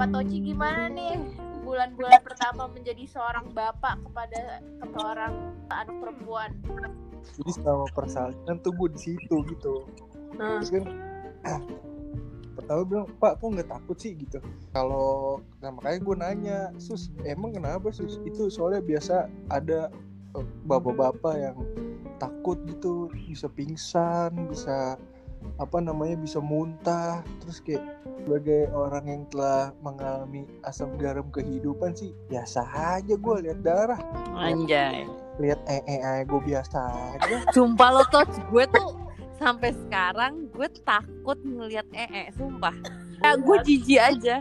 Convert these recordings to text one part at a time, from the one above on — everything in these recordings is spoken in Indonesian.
Pak Toci gimana nih bulan-bulan pertama menjadi seorang bapak kepada seorang anak perempuan? Jadi selama persalinan tuh gue di situ gitu. Hmm. Terus kan pertama bilang Pak kok nggak takut sih gitu. Kalau nah makanya gue nanya sus emang kenapa sus itu soalnya biasa ada eh, bapak-bapak yang takut gitu bisa pingsan bisa apa namanya bisa muntah terus kayak sebagai orang yang telah mengalami asam garam kehidupan sih biasa aja gue lihat darah Anjay. lihat ee ee gue biasa aja Sumpah lo touch gue tuh sampai sekarang gue takut ngelihat ee sumpah. Ya, gue jijik aja.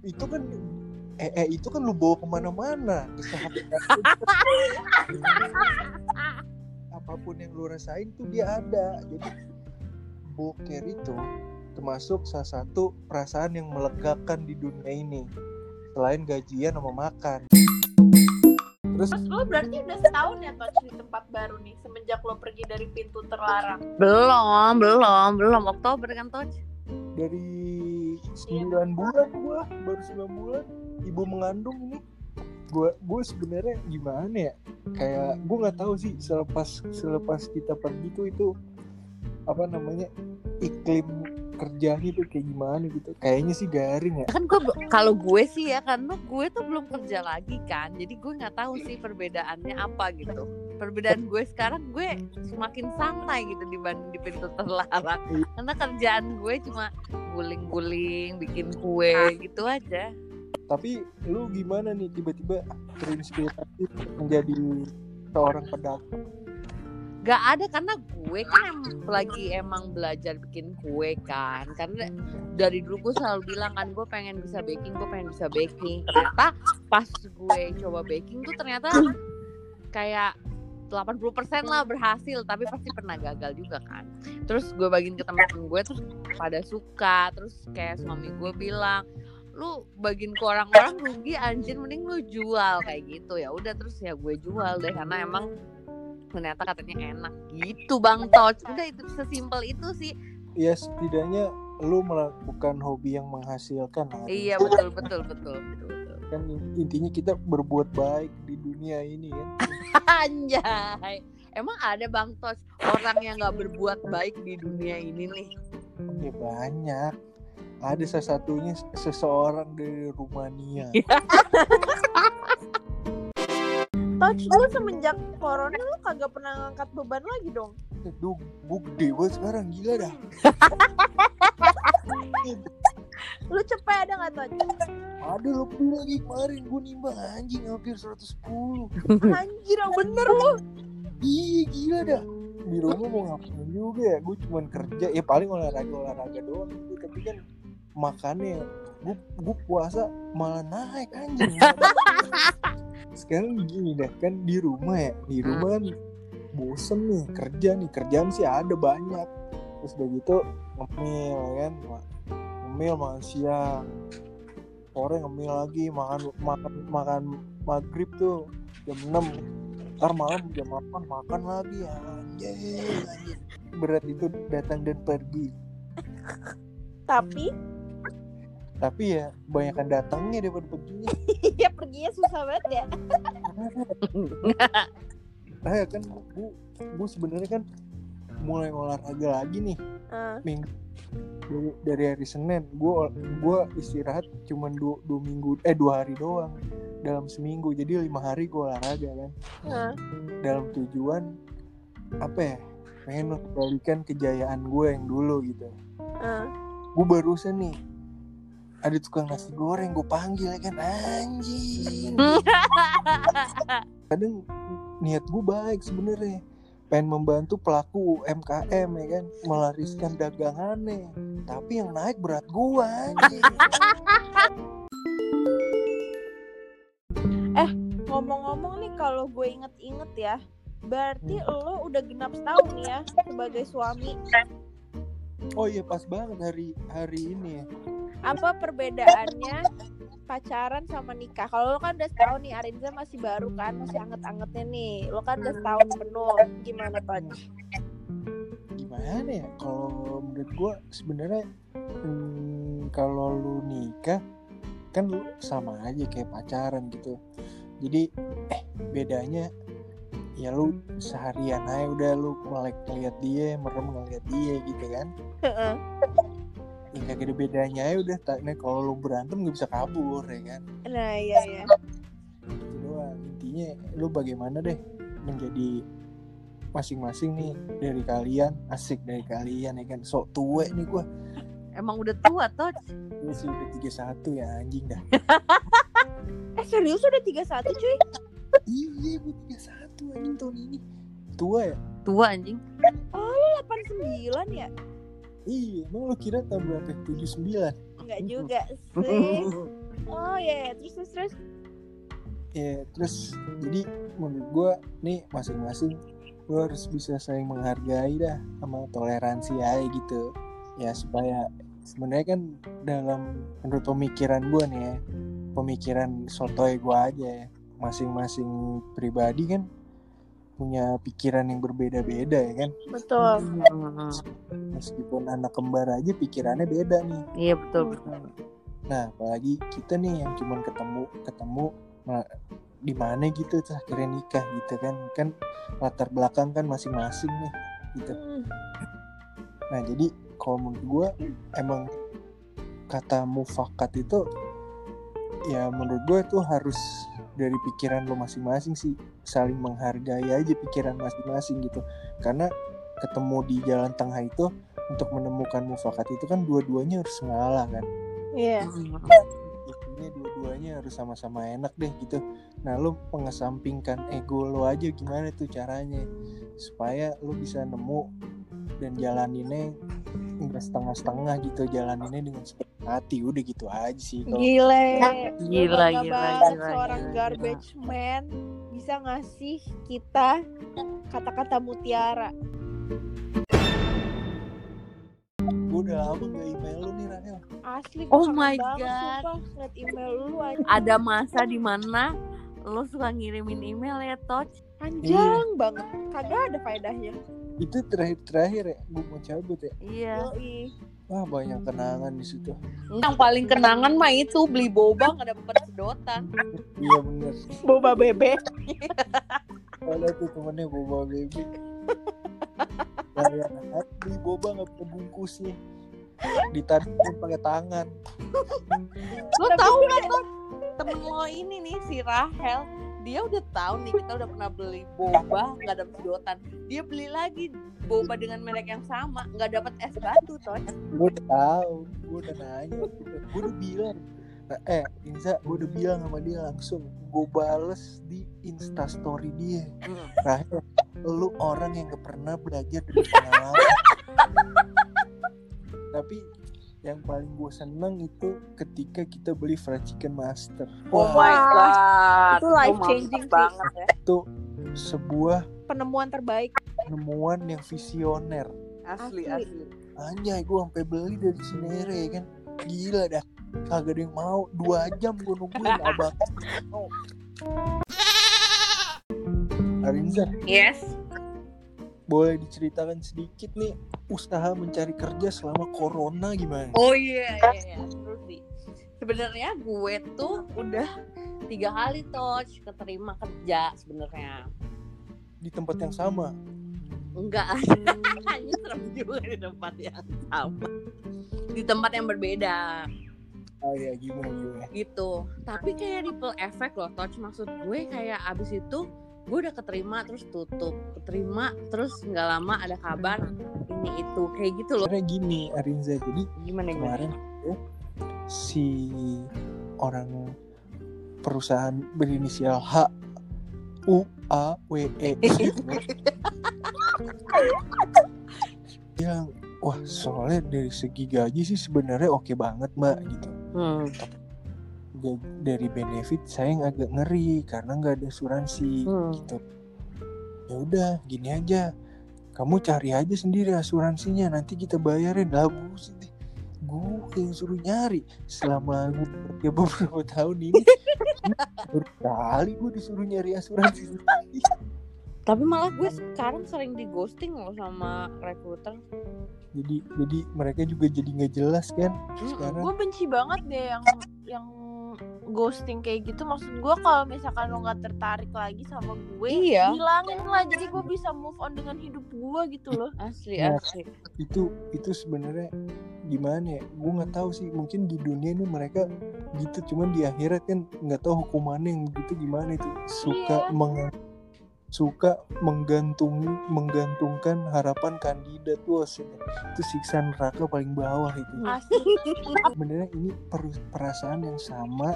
itu kan ee itu kan lu bawa ke mana-mana apa pun yang lu rasain tuh dia ada jadi boker itu termasuk salah satu perasaan yang melegakan di dunia ini selain gajian sama makan terus Terus lo berarti udah setahun ya Toch di tempat baru nih semenjak lo pergi dari pintu terlarang. Belum, belum, belum. Oktober kan touch. dari 9 bulan gua baru 9 bulan ibu mengandung ini gua gue sebenarnya gimana ya kayak gue nggak tahu sih selepas selepas kita pergi tuh itu apa namanya iklim kerjanya tuh kayak gimana gitu. Kayaknya sih garing ya. Kan gue kalau gue sih ya karena gue tuh belum kerja lagi kan jadi gue nggak tahu sih perbedaannya apa gitu. Perbedaan gue sekarang gue semakin santai gitu dibanding di pintu terlarang. Karena kerjaan gue cuma guling-guling bikin kue gitu aja. Tapi lu gimana nih tiba-tiba terinspirasi menjadi seorang pedagang Gak ada karena gue kan em- lagi emang belajar bikin kue kan. Karena dari dulu gue selalu bilang kan gue pengen bisa baking, gue pengen bisa baking. Ternyata pas gue coba baking tuh ternyata kayak 80% lah berhasil tapi pasti pernah gagal juga kan. Terus gue bagiin ke temen gue terus pada suka. Terus kayak suami gue bilang lu bagiin ke orang-orang rugi anjir mending lu jual. Kayak gitu. Ya udah terus ya gue jual deh karena emang ternyata katanya enak. Gitu bang Toch udah itu sesimpel itu sih. Ya setidaknya lu melakukan hobi yang menghasilkan lah. iya betul betul betul betul, betul. kan intinya kita berbuat baik di dunia ini kan. Anjay. Emang ada bang Toch orang yang nggak berbuat baik di dunia ini nih? Ya banyak. Ada salah satunya seseorang dari Rumania Toch lu semenjak corona lu kagak pernah ngangkat beban lagi dong. Duh, gue gede banget sekarang gila dah. Lu cepet ada nggak Toch? ada lebih lagi kemarin gue nimbang anjing hampir 110 Anjir yang bener lu. iya gila dah. Di rumah mau ngapain juga ya? Gue cuman kerja ya paling olahraga olahraga doang. Tapi kan makannya gue puasa malah naik anjing sekarang gini dah kan di rumah ya di rumah kan bosen nih kerja nih kerjaan sih ada banyak. Terus udah gitu ngemil ya kan? Ngemil makan siang. Sore ngemil lagi makan makan makan maghrib tuh jam 6 ntar malam jam 8 makan lagi anjing anjing berat itu datang dan pergi. Tapi tapi ya kebanyakan datangnya daripada perginya. Ya perginya susah banget ya. nah ya kan bu bu sebenarnya kan mulai olahraga lagi nih. Ah, minggu dari, dari hari Senin. Gua gua istirahat cuman dua, dua minggu eh dua hari doang dalam seminggu. Jadi lima hari gua olahraga kan. Ah. dalam tujuan apa ya pengen mengembalikan kejayaan gue yang dulu gitu. Ah. gue barusan nih ada tukang nasi goreng gue panggil ya kan? Anjing. Kadang niat gue baik sebenarnya. Pengen membantu pelaku UMKM ya kan? Melariskan dagangannya. Tapi yang naik berat gue anjing. Ngomong-ngomong nih kalau gue inget-inget ya, berarti lo udah genap setahun ya sebagai suami. oh iya pas banget hari hari ini ya Apa perbedaannya pacaran sama nikah? Kalau lo kan udah setahun nih, Arinza masih baru kan, masih anget-angetnya nih. Lo kan udah setahun penuh. Gimana Toch? gimana ya kalau menurut gue sebenarnya hmm, kalau lu nikah kan lu sama aja kayak pacaran gitu jadi eh bedanya ya lu seharian aja udah lu melek ngeliat dia merem ngeliat dia gitu kan. Ya ada bedanya aja udah tak nah, kalau lu berantem gak bisa kabur ya kan? Nah iya iya. itu doang. Intinya lu bagaimana deh menjadi masing-masing nih dari kalian asik dari kalian ya kan? Sok tua nih gua. Emang udah tua toh. Gue sih udah 31 ya anjing dah. Eh serius udah 31 cuy? Iya gue 31 anjing tahun ini. Tua ya? Tua anjing. 89 ya iya emang lu kira tahun berapa 79 enggak juga sih. Oh iya iya. terus terus terus. Ya terus jadi menurut gua nih masing-masing lu harus bisa saling menghargai dah sama toleransi aja gitu. Ya supaya sebenarnya kan dalam menurut pemikiran gua nih ya pemikiran sotoy gua aja ya masing-masing pribadi kan punya pikiran yang berbeda-beda ya kan betul meskipun anak kembar aja pikirannya beda nih Iya betul betul. Nah, apalagi kita nih yang cuman ketemu ketemu di mana gitu terus akhirnya nikah gitu kan. Kan latar belakang kan masing-masing nih gitu. Hmm. Nah, jadi kalau menurut gua emang kata mufakat itu ya menurut gue tuh harus dari pikiran lo masing-masing sih saling menghargai aja pikiran masing-masing gitu. Karena ketemu di jalan tengah itu untuk menemukan mufakat itu kan dua-duanya harus ngalah kan. Iya. Intinya dua-duanya harus sama-sama enak deh gitu. Nah lo mengesampingkan ego lo aja gimana tuh caranya? Supaya lo bisa nemu dan jalaninnya enggak setengah-setengah gitu jalaninnya dengan sepenuh hati. Udah gitu aja sih kalau Gile, Gila, bangga gila, banget gila, seorang gila, garbage man bisa ngasih kita kata-kata mutiara. gue udah lama gak email lo nih Rahel Asli Oh gue my banget, God. sumpah, ngeliat email lu aja. Ada masa di mana lo suka ngirimin email ya Toch? Panjang banget, kagak ada faedahnya. itu terakhir-terakhir ya gue mau cabut ya Iya. Yoi. Wah banyak kenangan di situ Yang paling kenangan mah itu beli boba nggak dapet sedotan. iya bener Boba bebek. ada tuh temennya boba baby kayak beli boba nggak punya bungkusnya ditarik pakai tangan Lo gue nggak Toch? Temen lo ini nih si Rahel, dia udah tahu nih kita udah pernah beli boba nggak dapet sedotan. Dia beli lagi boba dengan merek yang sama nggak dapet es batu Toch. gue udah tahu gue udah nanya gue udah bilang eh Inza gue udah bilang sama dia langsung gue bales di instastory dia Rahel lu orang yang gak pernah belajar dari pengalaman tapi yang paling gue seneng itu ketika kita beli fried chicken master Oh Wah, my god. Itu life changing sih. banget ya. itu sebuah Penemuan terbaik. penemuan yang visioner Asli Asli. asli. anjay gue sampai beli dari Cinere ya kan gila dah kagak ada yang mau dua jam gue nungguin abang Arinza Yes. Boleh diceritakan sedikit nih usaha mencari kerja selama corona gimana Oh iya iya iya. Sebenarnya gue tuh udah tiga kali touch keterima kerja sebenarnya. di tempat yang sama Enggak hanya serem juga di tempat yang sama. Di tempat yang berbeda oh ya gimana gimana gitu. Tapi kayak ripple effect loh touch maksud gue kayak abis itu gue udah keterima terus tutup. Keterima terus nggak lama ada kabar ini itu. Kayak gitu loh. Karena gini Arinza. Jadi gimana gimana? kemarin tuh si orang perusahaan berinisial H U A W E. Yang wah soalnya dari segi gaji sih sebenarnya oke banget mbak gitu. Hmm. Dari benefit saya yang agak ngeri karena nggak ada asuransi Hmm. gitu. Ya udah gini aja. Kamu cari aja sendiri asuransinya nanti kita bayarin. Lah deh. gue yang suruh nyari. Selama gue kerja beberapa tahun ini berkali gue disuruh nyari asuransi. Tapi malah gue sekarang sering di ghosting loh sama recruiter. jadi jadi mereka juga jadi nggak jelas kan? Hmm, sekarang. Gue benci banget deh yang yang ghosting kayak gitu maksud gue kalau misalkan lo nggak tertarik lagi sama gue Iya. hilangin lah jadi gue bisa move on dengan hidup gue gitu loh asli Iya. asli itu itu sebenarnya gimana ya gue nggak tahu sih mungkin di dunia ini mereka gitu cuman di akhirat kan nggak tahu hukumannya yang gitu gimana itu suka Iya. meng- suka menggantungi menggantungkan harapan kandidat wah itu siksa neraka paling bawah itu asli sebenarnya ini per- perasaan yang sama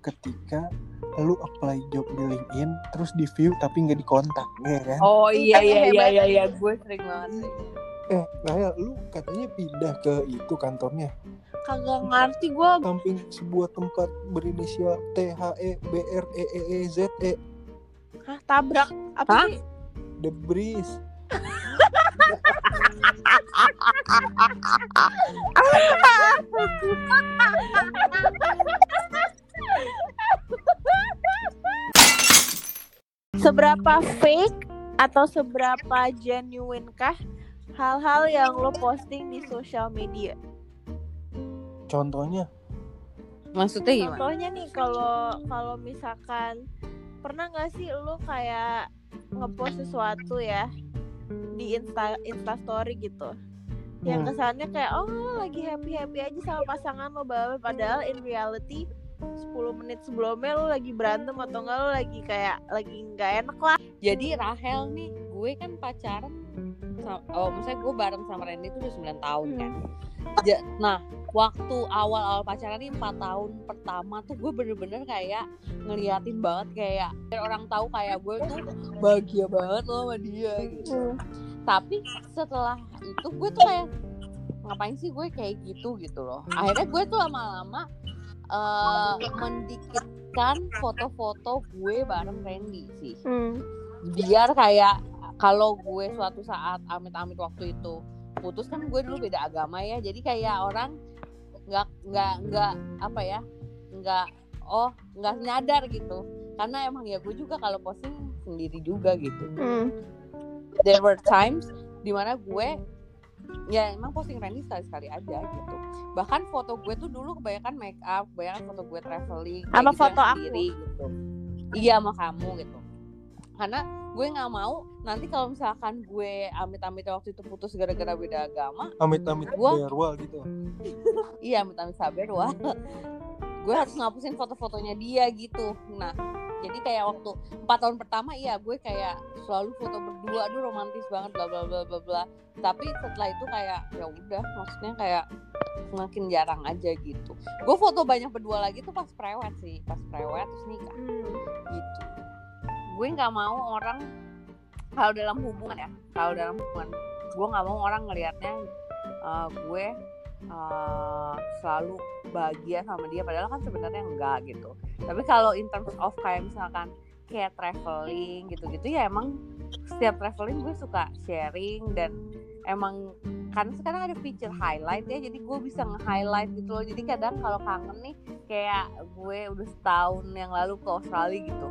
ketika lu apply job di LinkedIn terus di view tapi nggak dikontak ya kan? Oh iya iya iya iya iya gue sering banget sih. eh Rahel lu katanya pindah ke itu kantornya? Kagak ngerti gue samping sebuah tempat berinisial T H E B R E E E Z E. Hah, tabrak? Apa Hah? sih? The Breeze seberapa fake atau seberapa genuine kah hal-hal yang lo posting di sosial media contohnya maksudnya gimana Contohnya nih kalau kalau misalkan pernah nggak sih lu kayak ngepost sesuatu ya di insta insta story gitu yang Hmm. kesannya kayak oh lagi happy happy aja sama pasangan lo bla. padahal in reality 10 menit sebelumnya lu lagi berantem atau enggak lu lagi kayak lagi nggak enak lah. Jadi Rahel nih gue kan pacaran sama, oh maksudnya gue bareng sama Randy itu udah 9 tahun kan. Ja- nah waktu awal-awal pacaran nih 4 tahun pertama tuh gue bener-bener kayak ngeliatin banget kayak biar orang tahu kayak gue tuh bahagia banget loh sama dia gitu. Tapi setelah itu gue tuh kayak ngapain sih gue kayak gitu gitu loh. Akhirnya gue tuh lama-lama eh mendikitkan foto-foto gue bareng Randy sih. Biar kayak kalau gue suatu saat amit-amit waktu itu putus kan gue dulu beda agama ya. Jadi kayak orang nggak nggak nggak apa ya nggak oh nggak nyadar gitu. Karena emang ya gue juga kalau posting sendiri juga gitu. There were times di mana gue ya emang posting Randy sekali-sekali aja gitu. Bahkan foto gue tuh dulu kebanyakan make up kebanyakan foto gue traveling Sama gitu foto yang aku. sendiri gitu. Iya sama kamu gitu. Karena gue nggak mau nanti kalau misalkan gue amit-amit waktu itu putus gara-gara beda agama amit-amit Gua- berwal gitu. Iya amit-amit sabar gue harus ngapusin foto-fotonya dia gitu. Nah jadi kayak waktu empat tahun pertama iya gue kayak selalu foto berdua aduh romantis banget bla bla bla bla bla. Tapi setelah itu kayak ya udah maksudnya kayak semakin jarang aja gitu. Gue foto banyak berdua lagi tuh pas prewed sih pas prewed terus nikah. Gitu. Gue nggak mau orang kalau dalam hubungan ya kalau dalam hubungan gue nggak mau orang ngelihatnya uh, gue uh, selalu bahagia sama dia padahal kan sebenarnya enggak gitu. Tapi kalau in terms of kayak misalkan kayak traveling gitu-gitu ya emang setiap traveling gue suka sharing dan emang karena sekarang ada feature highlight ya jadi gue bisa nge-highlight gitu loh. Jadi kadang kalau kangen nih kayak gue udah setahun yang lalu ke Australia gitu.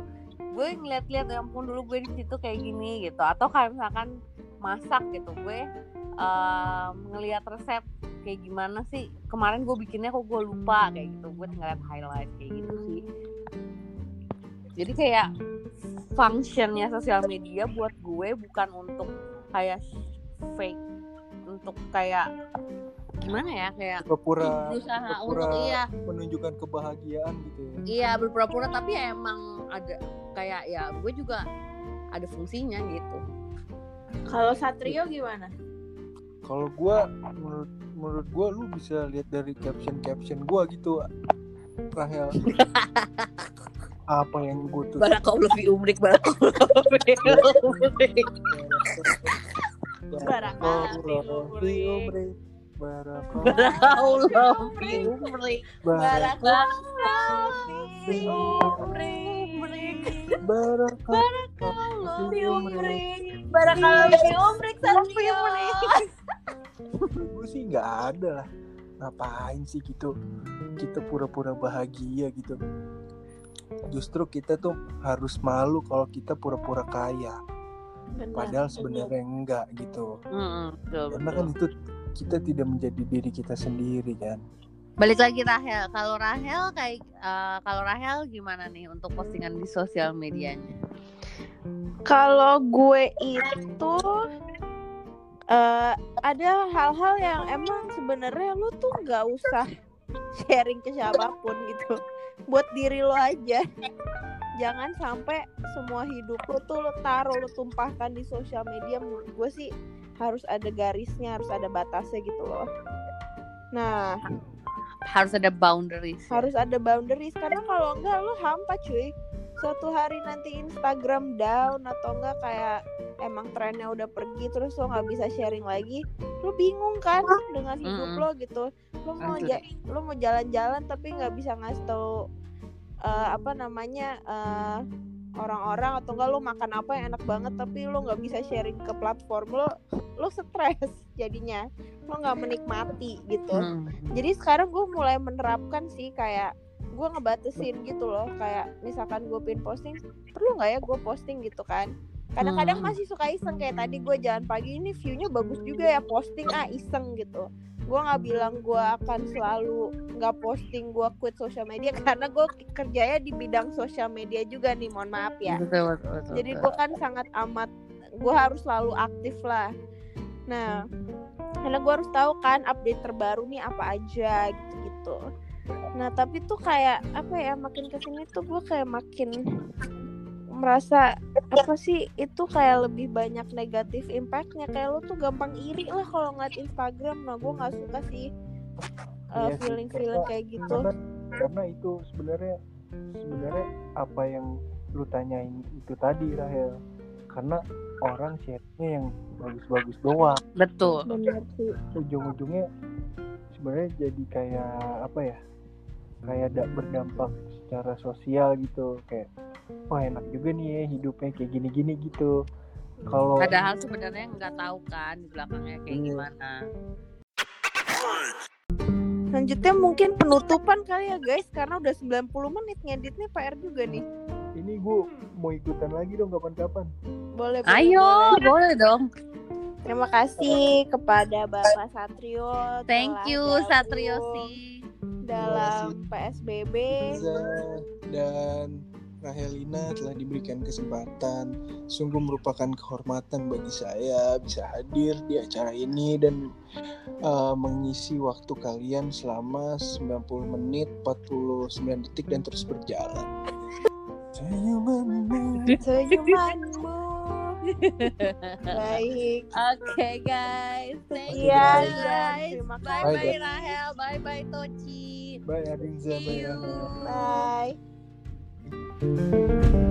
Gue ngeliat-liat ya ampun dulu gue di situ kayak gini gitu. Atau kayak misalkan masak gitu. Gue um, ngeliat resep kayak gimana sih? Kemarin gue bikinnya kok gue lupa kayak gitu. Gue tinggal liat highlight kayak gitu sih. Jadi kayak functionnya sosial media buat gue bukan untuk kayak fake untuk kayak gimana ya? Kayak pura-pura berusaha pura-pura untuk iya. menunjukkan kebahagiaan gitu ya. Iya berpura-pura tapi ya emang ada kayak ya gue juga ada fungsinya gitu. Kalau Satrio gimana kalau gua menurut menurut gua lu bisa lihat dari caption caption gua gitu Rahel. Apa yang gue tuh barakallahu fi umrik barakallahu fi umrik Barakallahu fi umrik. Barakallahu barakallahu fi umrik Barakallahu fi umrik Barakallahu fi umrik Barakallahu fi umrik Satrio gue sih nggak ada lah. Ngapain sih gitu? Kita pura-pura bahagia gitu. Justru kita tuh harus malu kalau kita pura-pura kaya. Padahal sebenarnya enggak gitu. Mm, betul, karena kan itu kita tidak menjadi diri kita sendiri kan? Balik lagi Rahel. Kalau Rahel kayak eh, kalau Rahel gimana nih untuk postingan di sosial medianya? Kalau gue itu eh ada hal-hal yang emang sebenarnya lu tuh nggak usah sharing ke siapa pun gitu. Buat diri lo aja. Jangan sampai semua hidup lo tuh lo taruh lo tumpahkan di sosial media. Menurut gue sih harus ada garisnya, harus ada batasnya gitu loh. Nah, Harus ada boundaries. harus ada boundaries karena kalau enggak lu hampa cuy suatu hari nanti Instagram down atau enggak kayak emang trennya udah pergi terus lo nggak bisa sharing lagi lu bingung kan dengan hidup Mm-mm. lo gitu lo mau ja- lo mau jalan-jalan tapi nggak bisa ngasih tahu eh, apa namanya eh, orang-orang atau enggak lo makan apa yang enak banget tapi lo nggak bisa sharing ke platform lo lo stres jadinya lo nggak menikmati gitu Hmm. jadi sekarang gue mulai menerapkan sih kayak gue ngebatasin gitu loh kayak misalkan gue pin posting perlu nggak ya gue posting gitu kan? Kadang-kadang Hmm. masih suka iseng kayak tadi gue jalan pagi ini viewnya bagus juga ya posting ah iseng gitu. Gue nggak bilang gue akan selalu nggak posting gue quit social media karena gue kerjanya di bidang sosial media juga nih mohon maaf ya. Betul, betul, betul, jadi gue kan sangat amat gue harus selalu aktif lah. Nah karena gue harus tahu kan update terbaru nih apa aja gitu gitu nah tapi tuh kayak apa ya makin ke sini tuh gue kayak makin merasa apa sih itu kayak lebih banyak negatif impactnya. Kayak lo tuh gampang iri lah kalau ngeliat Instagram. Nah gue nggak suka sih uh, Iya sih, feeling feeling kayak gitu. karena karena itu sebenarnya sebenarnya apa yang lu tanyain itu tadi Rahel. Karena orang share-nya yang bagus-bagus doang. Betul. ujung-ujungnya sebenarnya jadi kayak apa ya kayak ada berdampak secara sosial gitu kayak wah enak juga nih ya hidupnya kayak gini-gini gitu kalau Padahal sebenarnya nggak tahu kan di belakangnya kayak Iya. gimana. Selanjutnya mungkin penutupan kali ya guys Karena udah 90 menit ngeditnya PR juga nih ini gue mau ikutan lagi dong kapan-kapan Boleh boleh, Ayo, boleh. boleh dong. Terima kasih kepada Bapak Satrio Thank you Satrio sih. Dalam PSBB Reza dan Rahelina telah diberikan kesempatan. Sungguh merupakan kehormatan bagi saya bisa hadir di acara ini dan uh, mengisi waktu kalian selama 90 menit 49 detik dan terus berjalan. Senyumanmu. Senyumanmu. Baik. Oke guys, thank you Sekian, guys. terima Bye bye Rahel, bye bye Toci. Bye Arinza. Bye. Bye.